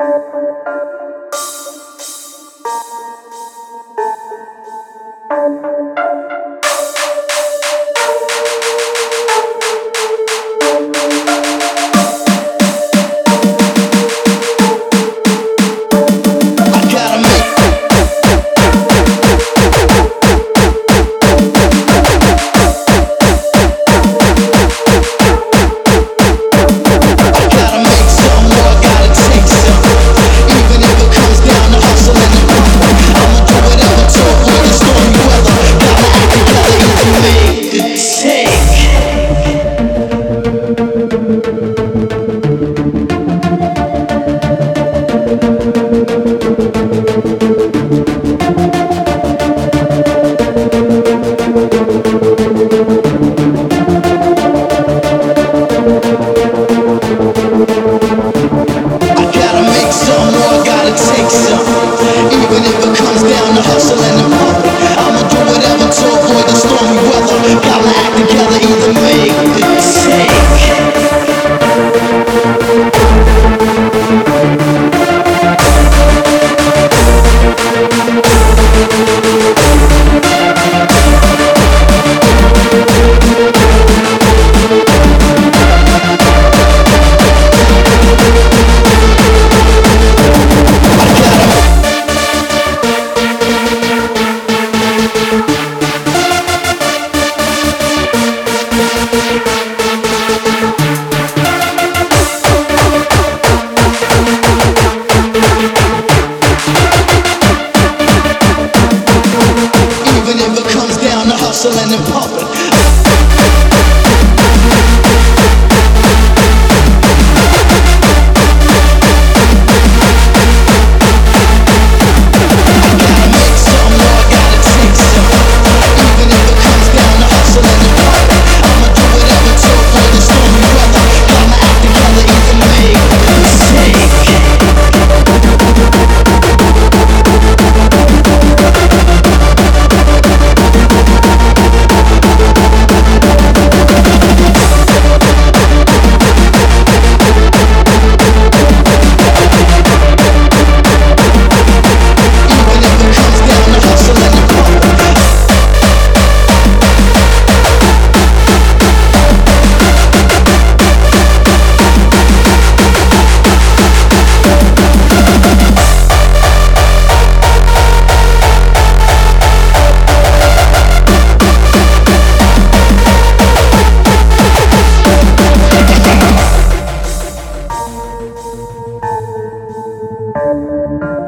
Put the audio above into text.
Thank you. hustling and pumping. Música